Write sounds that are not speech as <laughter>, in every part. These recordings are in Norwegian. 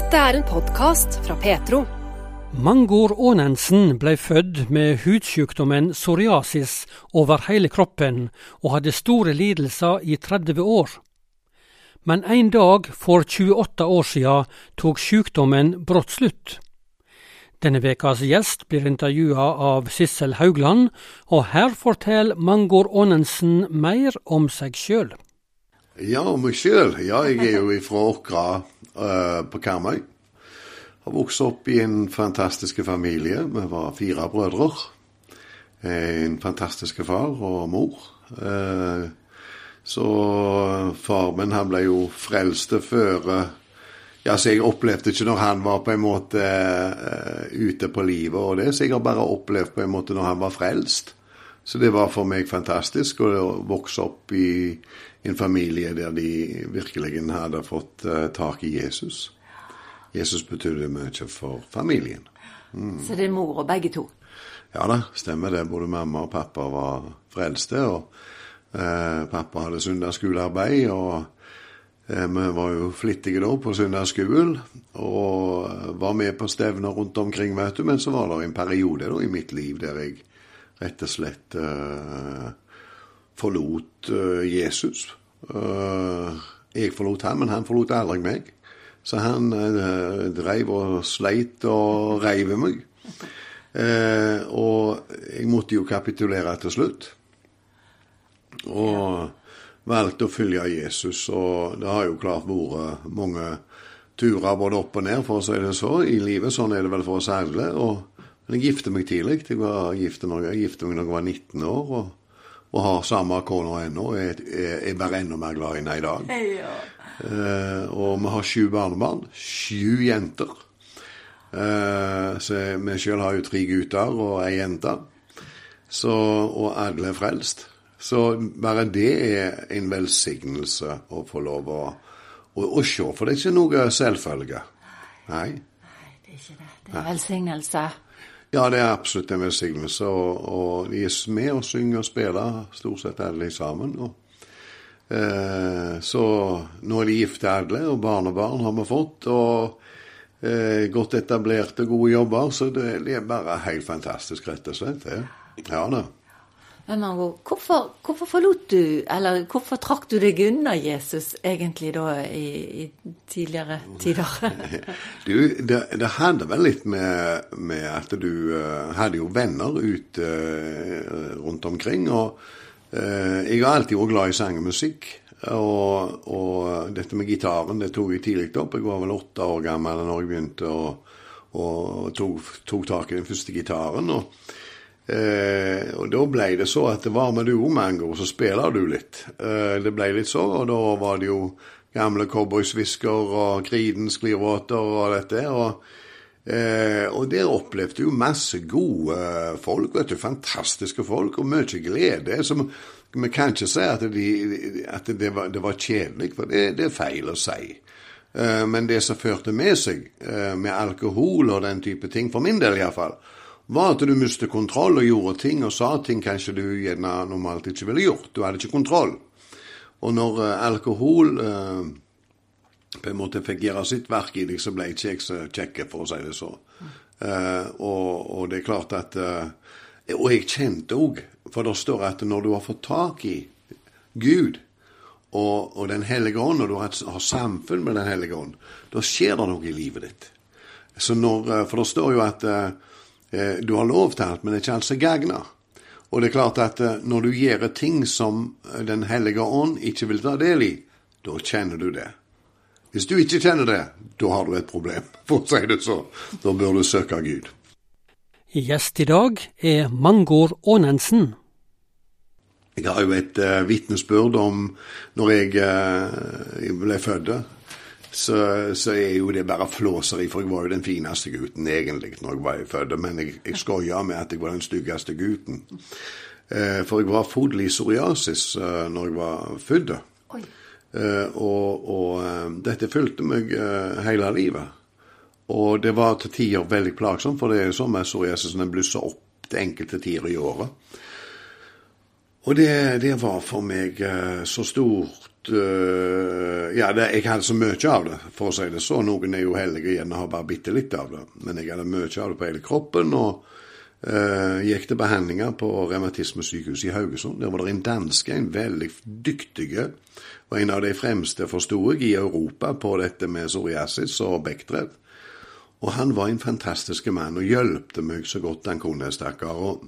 Dette er en podkast fra Petro. Mangor Aanensen ble født med hudsykdommen psoriasis over hele kroppen og hadde store lidelser i 30 år. Men en dag for 28 år siden tok sykdommen brått slutt. Denne ukas gjest blir intervjua av Sissel Haugland, og her forteller Mangor Aanensen mer om seg sjøl. Ja, om meg sjøl. Ja, jeg er jo fra Åkra uh, på Karmøy. Har vokst opp i en fantastisk familie. Vi var fire brødre. En fantastisk far og mor. Uh, så far min han ble jo frelst før uh, ja, så Jeg opplevde ikke når han var på en måte ute på livet, og det, så jeg har bare opplevd på en måte når han var frelst. Så det var for meg fantastisk å vokse opp i en familie der de virkelig hadde fått uh, tak i Jesus. Jesus betydde mye for familien. Mm. Så det er mor og begge to? Ja da, stemmer det. Både mamma og pappa var frelste. og uh, Pappa hadde søndagsskolearbeid. og Eh, vi var jo flittige da på søndagsskolen og var med på stevner rundt omkring, vet du. Men så var det en periode da i mitt liv der jeg rett og slett uh, forlot uh, Jesus. Uh, jeg forlot han, men han forlot aldri meg. Så han dreiv og sleit og reiv meg. og jeg måtte jo kapitulere til slutt. Og valgte å følge Jesus. Og det har jo klart vært mange turer både opp og ned, for å si det så, i livet. Sånn er det vel for oss alle. Og jeg gifte meg tidlig. Jeg var gift gifte meg når jeg var 19 år. og, og har samme kone ennå. Jeg er bare enda mer glad i henne i dag. Ja. Eh, og vi har sju barnebarn. Sju jenter. Eh, så vi sjøl har jo tre gutter og ei jente. Så, og alle er frelst. Så bare det er en velsignelse å få lov å, å, å se, for det er ikke noe selvfølge. Nei. Nei, det er ikke det. Det er velsignelse. Ja, det er absolutt en velsignelse. Og, og de er med og synger og spiller, stort sett alle sammen. Og, eh, så nå er de gifte alle, og barnebarn har vi fått. Og eh, godt etablerte, gode jobber. Så det, det, er bare helt fantastisk, rett og slett. Det. Ja da. Men Margot, hvorfor, hvorfor, forlot du, eller hvorfor trakk du deg unna Jesus egentlig da i, i tidligere tider? <laughs> du, det, det, hadde vel litt med, med at du uh, hadde jo venner ute uh, rundt omkring. Og uh, jeg har alltid glad i sang og musikk. Og, og, dette med gitaren det tok jeg tidlig opp. Jeg var vel åtte år gammel da jeg begynte å og tok, tok tak i den første gitaren. og Eh, og da ble det så at det var med du Mango, så spiller du litt. Eh, det ble litt så, og da var det jo gamle cowboysvisker og Creedence Clearwater og dette. Og, eh, og der opplevde du masse gode folk, vet du. Fantastiske folk, og mye glede. Så vi kan ikke si at, de, at det, var, det, var, kjedelig, for det, det, er feil å si. Eh, men det som førte med seg, eh, med alkohol og den type ting, for min del iallfall, var at du mistet kontroll og gjorde ting og sa ting kanskje du gjerne normalt ikke ville gjort. Du hadde ikke kontroll. Og når uh, alkohol uh, på en måte fikk gjøre sitt verk i deg, så ble ikke jeg så kjekk, for å si det så. Uh, og, og, det er klart at Og jeg kjente òg, for det står at når du har fått tak i Gud og, og Den hellige ånd, og du har, har samfunn med Den hellige ånd, da skjer det noe i livet ditt. Så når, for det står jo at Eh, du har lov til alt, men det ikke alt som gagner. Og det er klart at eh, når du gjør ting som eh, Den hellige ånd ikke vil ta del i, da kjenner du det. Hvis du ikke kjenner det, da har du et problem, <laughs> for å si det så. Da bør du søke Gud. Gjest i dag er Mangor Ånensen. Jeg har jo et uh, vitnesbyrd om når jeg uh, ble født så, så, er jo det bare flåseri, for jeg var jo den fineste gutten egentlig når jeg var født. Men jeg, jeg skoia med at jeg var den styggeste gutten. Eh, for jeg var fodlig psoriasis eh, når jeg var født. Eh, og, og eh, dette fulgte meg eh, hele livet. Og det var til tider veldig plagsomt, for det er jo sånn med psoriasis den blusser opp til enkelte tider i året. Og det, det var for meg eh, så stort øh, Ja, det, jeg hadde så mye av det, for å si det så. Noen er jo heldige igjen og har bare bitte litt av det. Men jeg hadde mye av det på hele kroppen. og uh, gikk til behandlinger på revmatismesykehuset i Haugesund. Der var det en danske, en veldig dyktig, og en av de fremste, forsto jeg, i Europa på dette med psoriasis og bekktrev. Og han var en fantastisk mann og hjelpte meg så godt han kunne, stakkar. Og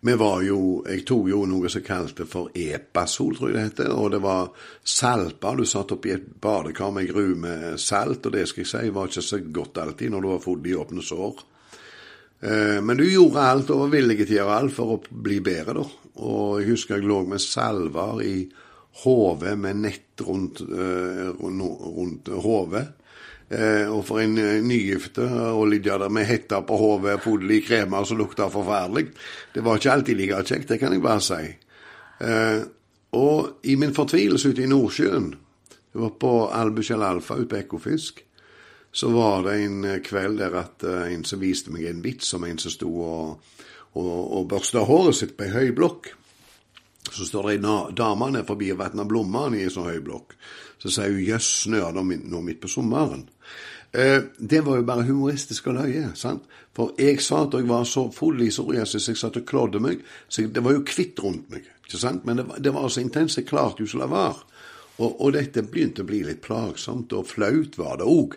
vi var jo Jeg tok jo noe som kalte for Epasol, tror jeg det heter. Og det var salper. Du satt oppi et badekar med gru med salt, og det skal jeg si var ikke så godt alltid når du var fått i åpne sår. Eh, men du gjorde alt og var villig til å gjøre alt for å bli bedre, da. Og jeg husker jeg lå med salver i hodet med nett rundt, eh, rundt hodet. Eh, og for en nygifte å ligge der med hetta på hodet, full i kremer som lukta forferdelig, det var ikke alltid like kjekt, det kan jeg bare si. og i min fortvilelse ute i Nordsjøen, det var på Albuskjell Alfa ute på Ekofisk, så var det en eh, kveld der at en som viste meg en vits om en som sto og, og, og børsta håret sitt på ei høy blokk. Så står det ei dame ned forbi og vatner blommene i ei sånn høy blokk. Så sier hun 'jøss, snør det nå midt på sommeren'. Eh, det var jo bare humoristisk og løye. sant? For jeg sa at jeg var så full i psoriasis, jeg satt og klådde meg. så Det var jo kvitt rundt meg. ikke sant? Men det var, det var så intenst, jeg klarte jo ikke å la være. Og, og, dette begynte å bli litt plagsomt, og flaut var det òg.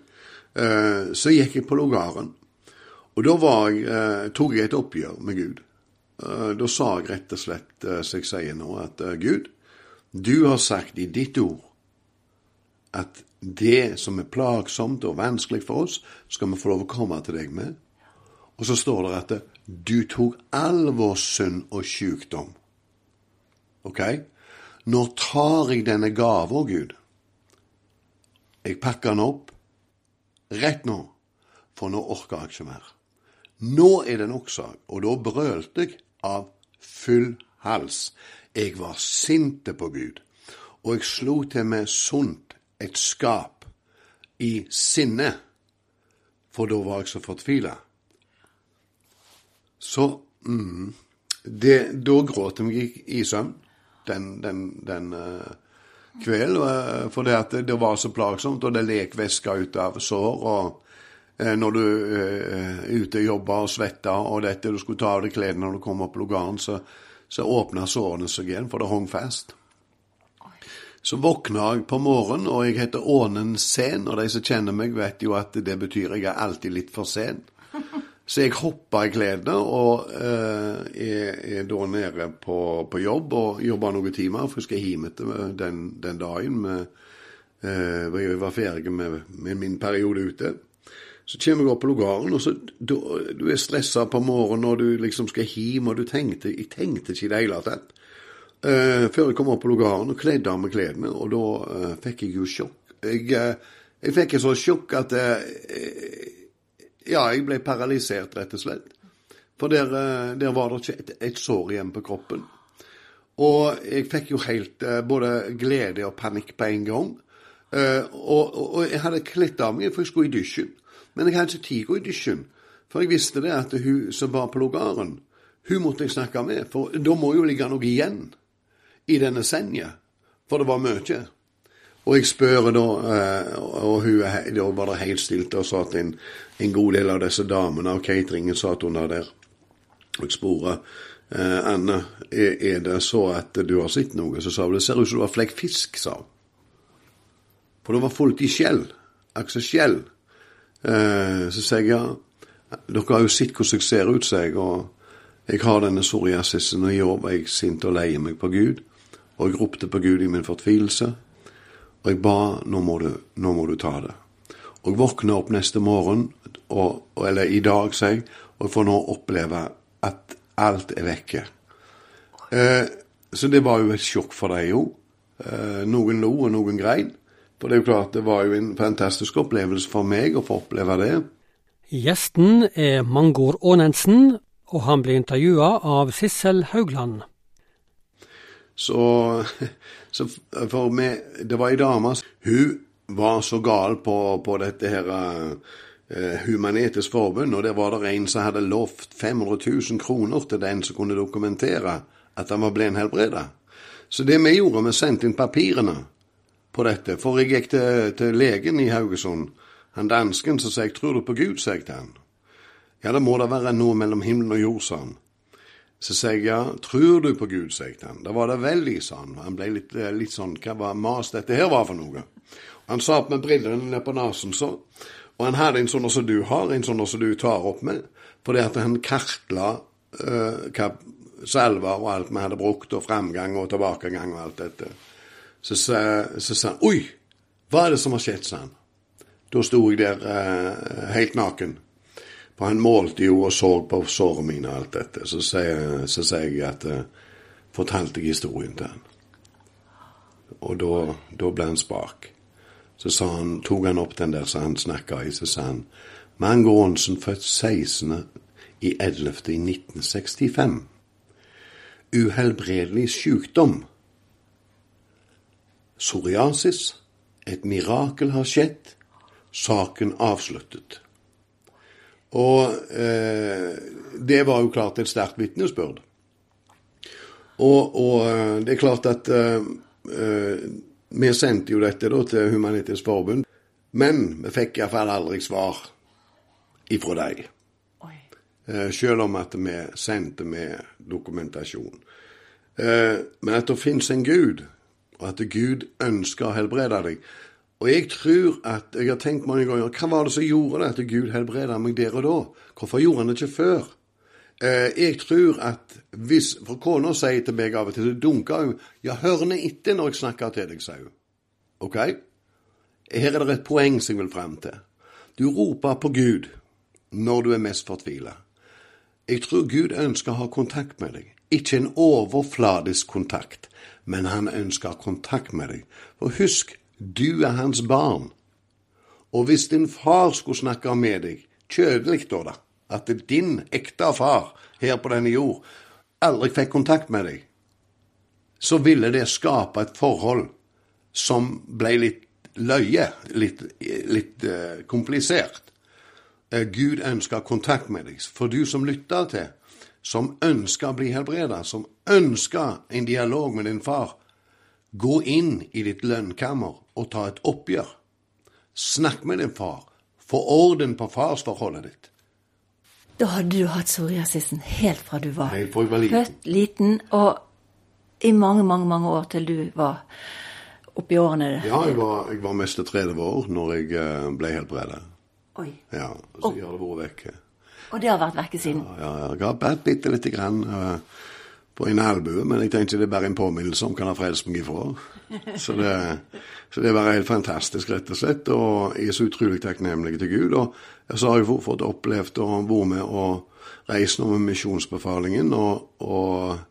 Eh, så gikk jeg på logaren. Og da jeg, eh, tok jeg et oppgjør med Gud. Eh, da sa jeg rett og slett, som jeg sier nå, at Gud, du har sagt i ditt ord at det som er plagsomt og vanskelig for oss, skal vi få lov å komme til deg med. Og så står det at du tok all vår synd og sykdom. OK? Nå tar jeg denne gava, Gud. Jeg pakker den opp, rett nå, for nå orker jeg ikke mer. Nå er det nok, sa og da brølte jeg av full hals. Jeg var sinte på Gud, og jeg slo til med sunt et skap i sinne, for da var jeg så fortvila. Så mm, det, Da gråt jeg i søvn den, den, den uh, kvelden, uh, for det, at det var så plagsomt, og det lek væske ut av sår. og eh, når du er ute og jobber og svetter, og dette, du skulle ta av deg klærne når du kom opp lugaren, så, så åpna sårene seg igjen, for det hang fast. Så våkna jeg på morgenen, og jeg heter Ånen Sen, og de som kjenner meg, vet jo at det betyr jeg er alltid litt for sen. <laughs> Så jeg hoppa i klærne og eh, er, er, da nede på, på jobb og jobber noen timer, for jeg skal hjem etter den, den dagen. Med, eh, jeg var ferdig med, med, min periode ute. Så kommer jeg opp på logaren, og så du, du er stressa på morgenen og du liksom skal hjem, og du tenkte Jeg tenkte ikke i det hele tatt. Eh, før jeg kom opp på logaren og kledde av meg klærne, og da eh, fikk jeg jo sjokk. Jeg, eh, jeg fikk et sånt sjokk at eh, ja, jeg ble paralysert, rett og slett. For der, eh, der var det ikke et, et, sår igjen på kroppen. Og jeg fikk jo helt eh, både glede og panikk på en gang. Og, og, og, jeg hadde kledd av meg, for jeg skulle i dusjen. Men jeg hadde ikke tid til å gå i dusjen. For jeg visste det at hun som var på logaren, hun måtte jeg snakke med. For da må jo ligge noe igjen i denne senja, For det var mye. Og jeg spør da, eh, og hun, da var det helt stilt, og sa at en, en, god del av disse damene av cateringen satt under der. Og jeg spurte eh, Anne, er, det så at du har sett noe? Så sa hun det ser ut som du har flekk fisk, sa hun. For det var fullt i skjell. Akkurat skjell. Eh, så sier jeg ja, dere har jo sett hvordan jeg ser ut, sier jeg. Og jeg har denne psoriasisen, og i år var jeg sint og lei meg på Gud. Og jeg ropte på Gud i min fortvilelse. Og jeg ba nå må du, nå må du ta det. Og jeg våkner opp neste morgen, og, eller i dag, sier jeg, og jeg får nå oppleve at alt er vekke. Eh, så det var jo et sjokk for dem òg. Eh, noen lo, og noen grein. For det er jo klart, det var jo en fantastisk opplevelse for meg å få oppleve det. Gjesten er Mangor Aanensen, og han ble intervjua av Sissel Haugland. Så <laughs> så for meg, Det var ei dame Hun var så gal på, på dette her uh, Human-Etisk Forbund, og der var det en som hadde lovt 500 000 kroner til den som kunne dokumentere at han var blind helbreda. Så det vi gjorde, vi sendte inn papirene på dette. For jeg gikk til, til legen i Haugesund, han dansken, så sa jeg 'Tror du på Gud?' sa jeg til han. Ja, det må da være noe mellom himmel og jord, sa han. Så sa jeg tror du på Gud, sa han. Da var det veldig, sa han. Ble litt, litt sånn, hva var mas dette her var for noe? Han sa opp med brillene ned på nesen, så. Og han hadde en sånn som du har, en sånn som du tar opp med. Fordi at han kartla uh, hva salver og alt vi hadde brukt, og framgang og tilbakegang og alt dette. Så sa han Oi, hva er det som har skjedd, sa han. Da sto jeg der uh, helt naken. For han målte jo og så på sårene mine og alt dette. Så sier, så sier jeg at uh, Fortalte jeg historien til han. Og da, da ble han spak. Så sa han, tok han opp den der som han snakka i, så sa han Mange Aansen født 16. i 11. i 1965. Uhelbredelig sykdom. Psoriasis. Et mirakel har skjedd. Saken avsluttet. Og eh, det var jo klart et sterkt vitnesbyrd. Og, og, eh, det er klart at eh, eh, vi sendte jo dette da til Humanitisk Forbund, men vi fikk iallfall aldri svar ifra dem. Eh, selv om at vi sendte med dokumentasjon. Eh, men at det fins en Gud, og at Gud ønsker å helbrede deg, og jeg tror at jeg har tenkt mange ganger hva var det som gjorde det at Gud helbreda meg der og da? Hvorfor gjorde han det ikke før? Eh, jeg tror at hvis For kona sier til meg av og til, så dunker jo Ja, hør nå etter når jeg snakker til deg, sier hun. OK? Her er det et poeng som jeg vil frem til. Du roper på Gud når du er mest fortvila. Jeg tror Gud ønsker å ha kontakt med deg. Ikke en overfladisk kontakt, men han ønsker kontakt med deg. For husk, du er hans barn. Og hvis din far skulle snakke med deg, kjødelig da, da, at din ekte far her på denne jord aldri fikk kontakt med deg, så ville det skape et forhold som ble litt løye, litt, litt uh, komplisert. Uh, Gud ønsker kontakt med deg. For du som lytter til, som ønsker å bli helbredet, som ønsker en dialog med din far, gå inn i ditt lønnkammer og ta et oppgjør. Snakk med din far. Få orden på farsforholdet ditt. Da hadde du hatt psoriasisen helt fra du var, helt fra var liten. født, liten, og i mange, mange mange år til du var oppi årene? Ja, jeg var, jeg var mest 30 år når jeg eh, ble helbredet. Oi. Ja, så jeg har det vært vekke. Og det har vært vekke siden? Ja, ja, jeg har bitte lite grann. Uh, på en albue, men jeg tenkte det er bare en påminnelse om hva han har frelst meg ifra. Så det, så det var helt fantastisk, rett og slett. Og jeg er så utrolig takknemlig til Gud. Og så har jeg fått opplevd å være med og reise nå med misjonsbefalingen. Og, og,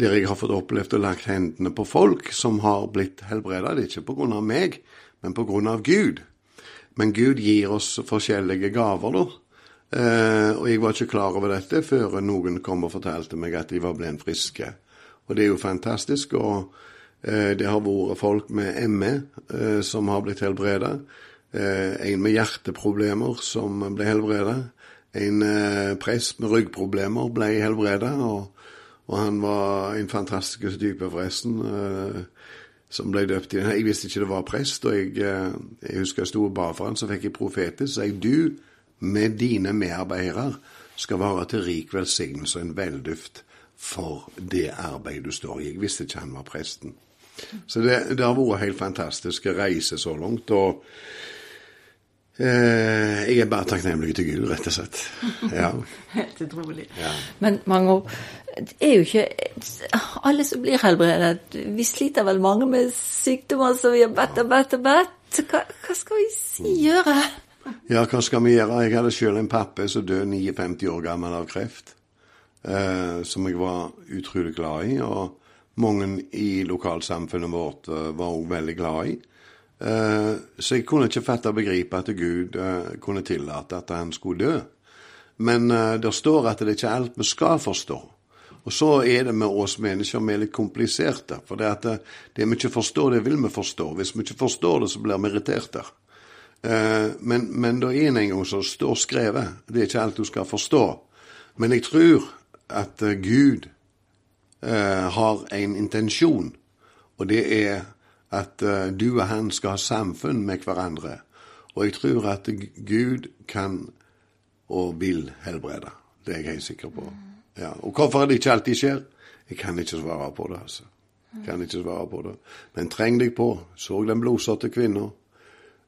der jeg har fått opplevd å lagt hendene på folk som har blitt helbreda. Det er ikke pga. meg, men pga. Gud. Men Gud gir oss forskjellige gaver, da. Eh, og jeg var ikke klar over dette før noen kom og fortalte meg at de var blitt friske. Og det er jo fantastisk. Og eh, det har vært folk med ME eh, som har blitt helbreda. Eh, en med hjerteproblemer som ble helbreda. En eh, prest med ryggproblemer ble helbreda. Og, og, han var en fantastisk type, forresten. Eh, som ble døpt i Jeg visste ikke det var prest, og jeg, jeg husker jeg sto og ba for han, så fikk jeg profetisk. Så jeg, du med dine medarbeidere skal være til rik velsignelse og en velduft for det arbeidet du står i. Jeg visste ikke han var presten. Så det, det har vært helt fantastisk å reise så langt. og eh, jeg er bare takknemlig til Gud, rett og slett. <laughs> Ja. Helt utrolig. Ja. Men mange det er jo ikke alle som blir helbredet. Vi sliter vel mange med sykdommer som vi har bedt og bedt og bedt. Hva, hva skal vi si, gjøre? Ja, hva skal vi gjøre? Jeg hadde selv en pappa som døde 59 år gammel av kreft. Eh, som jeg var utrolig glad i. Og mange i lokalsamfunnet vårt eh, var òg veldig glad i. Eh, så jeg kunne ikke fatte og begripe at Gud eh, kunne tillate at han skulle dø. Men eh, det står at det er ikke alt vi skal forstå. Og så er det med oss mennesker vi er litt kompliserte. For det, at det, eh, det vi ikke forstår, det vil vi forstå. Hvis vi ikke forstår det, så blir vi irriterte. Eh, men, men det er en gang som står skrevet. Det er ikke alt du skal forstå. Men jeg tror at eh, Gud eh, har en intensjon Og det er at du og han skal ha samfunn med hverandre. Og jeg tror at Gud kan og vil helbrede. Det er jeg helt sikker på. Ja. Og hvorfor det ikke alltid skjer, jeg kan ikke svare på det. altså. Kan ikke svare på det. Men treng deg på. Så den blodsorte kvinna.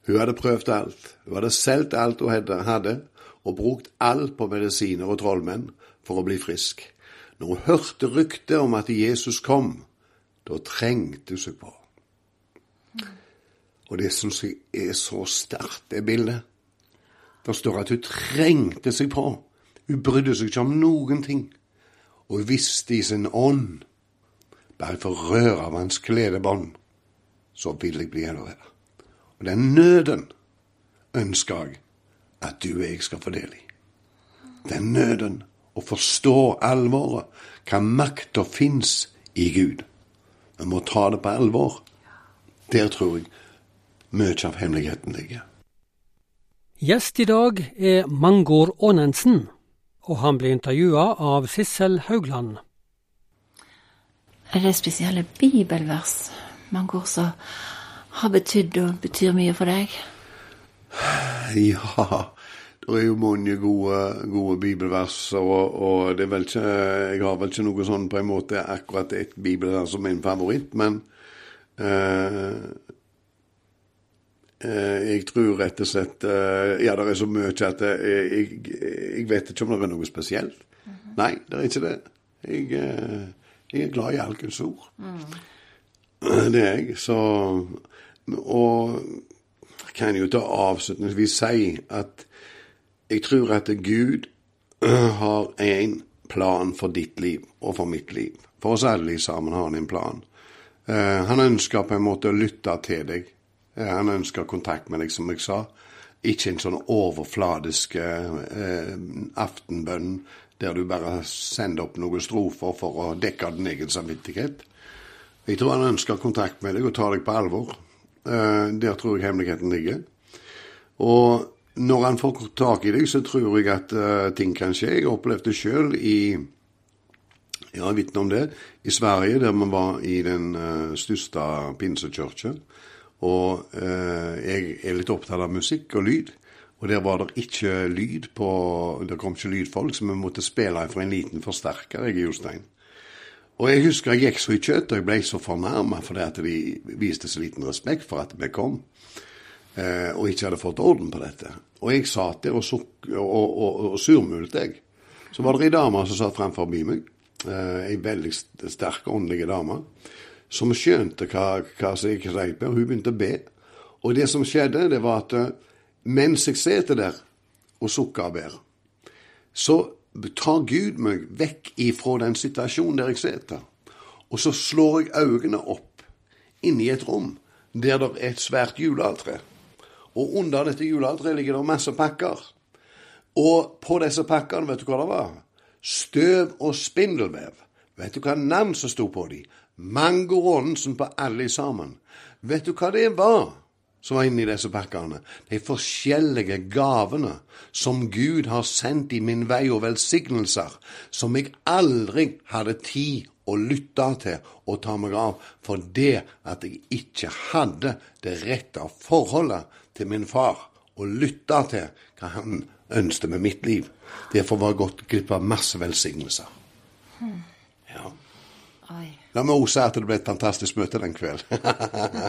Hun hadde prøvd alt. Hun hadde solgt alt hun hadde, og brukt alt på medisiner og trollmenn for å bli frisk. Når hun hørte ryktet om at Jesus kom, da trengte hun seg på. Og det syns jeg er så sterkt, det bildet. Det står at hun trengte seg på. Hun brydde seg ikke om noen ting. Og hun visste i sin ånd bare for å røre av hans kledebånd, så vil jeg bli helbredet. Og den nøden ønsker jeg at du og jeg skal få del i. Den nøden å forstå alvoret, hva makta fins i Gud. Vi må ta det på alvor. Der tror jeg mye av hemmeligheten ligger. Gjest i dag er Mangor Aanensen, og han blir intervjua av Sissel Haugland. Er det spesielle bibelvers, Mangor, som har betydd og betyr mye for deg? <sighs> Ja, det er jo mange gode, gode bibelvers, og, og, det er vel ikke Jeg har vel ikke noe sånn på en måte akkurat et bibelvers som min favoritt, men eh, Eh, jeg tror rett og slett eh, Ja, det er så mye at jeg, jeg, jeg vet ikke om det er noe spesielt. Mm -hmm. Nei, det er ikke det. Jeg, eh, jeg er glad i all Guds ord. Mm. <clears throat> Det er jeg. Så Og kan jo da avslutningsvis si at jeg tror at Gud har en plan for ditt liv og for mitt liv. For oss alle sammen har han en plan. Han ønsker på en måte å lytte til deg. Han ønsker kontakt med deg, som jeg sa. Ikke en sånn overfladisk eh, aftenbønn der du bare sender opp noen strofer for å dekke din egen samvittighet. Jeg tror han ønsker kontakt med deg og tar deg på alvor. Eh, der tror jeg hemmeligheten ligger. Og når han får tak i deg, så tror jeg at uh, ting kan skje. Jeg opplevde sjøl i ja, vitne om det. I Sverige, der vi var i den uh, største pinsekirken. Og eh, jeg er litt opptatt av musikk og lyd. Og der var det ikke lyd på Det kom ikke lydfolk, så vi måtte spille for en liten forsterker, jeg Jostein. Og jeg husker jeg gikk så i kjøttet, og jeg ble så fornærma fordi at de viste så liten respekt for at vi kom. Eh, og ikke hadde fått orden på dette. Og jeg satt der og, og, og, og surmulte, jeg. Så var det ei dame som satt fremfor meg. Eh, ei veldig sterk åndelig dame som skjønte hva, hva som gikk med, og hun begynte å be. Og det som skjedde, det var at eh, mens jeg sitter der og sukker og ber, så tar Gud meg vekk ifra den situasjonen der jeg sitter. Og så slår jeg øynene opp inni et rom der det er et svært juletre. Og under dette juletreet ligger det masse pakker. Og på disse pakkene, vet du hva det var? Støv og spindelvev. Vet du hva navn som sto på dem? Mango Ronsen på alle sammen. Vet du hva det var som var inni disse pakkene? De forskjellige gavene som Gud har sendt i min vei, og velsignelser, som jeg aldri hadde tid å lytte til og ta meg av, for det at jeg ikke hadde det rette forholdet til min far, og lytte til hva han ønsket med mitt liv. Derfor var jeg gått glipp av masse velsignelser. Hmm. Ja. Oi. La meg også si at det ble et fantastisk møte den kvelden.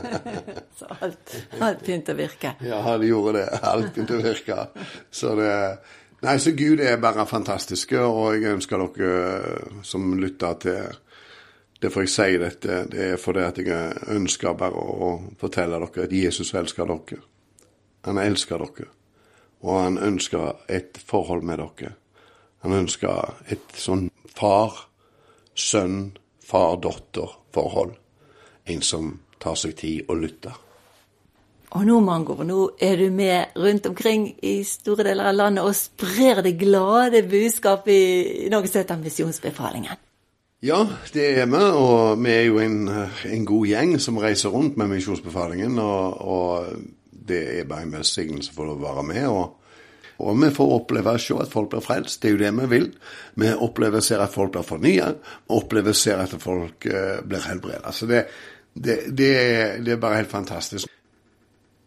<laughs> så alt, alt begynte å virke? Ja, det gjorde det. Alt begynte å virke. Så det Nei, så Gud er bare fantastiske, og jeg ønsker dere som lytter til Derfor jeg sier dette, det er fordi at jeg ønsker bare å fortelle dere at Jesus elsker dere. Han elsker dere, og han ønsker et forhold med dere. Han ønsker et sånn far, sønn, far-datter-forhold. En som tar seg tid og lytter. Og nå, Mangor, nå er du med rundt omkring i store deler av landet og sprer det glade budskapet i noe som heter Misjonsbefalingen. Ja, det er vi, og vi er jo en, en god gjeng som reiser rundt med Misjonsbefalingen. Og, og det er bare en velsignelse for å være med. og og vi får oppleve å se at folk blir frelst. Det er jo det vi vil. Vi opplever å se at folk blir fornya. Vi opplever å se at folk uh, blir helbredet. Så det, det, det, det, er bare helt fantastisk.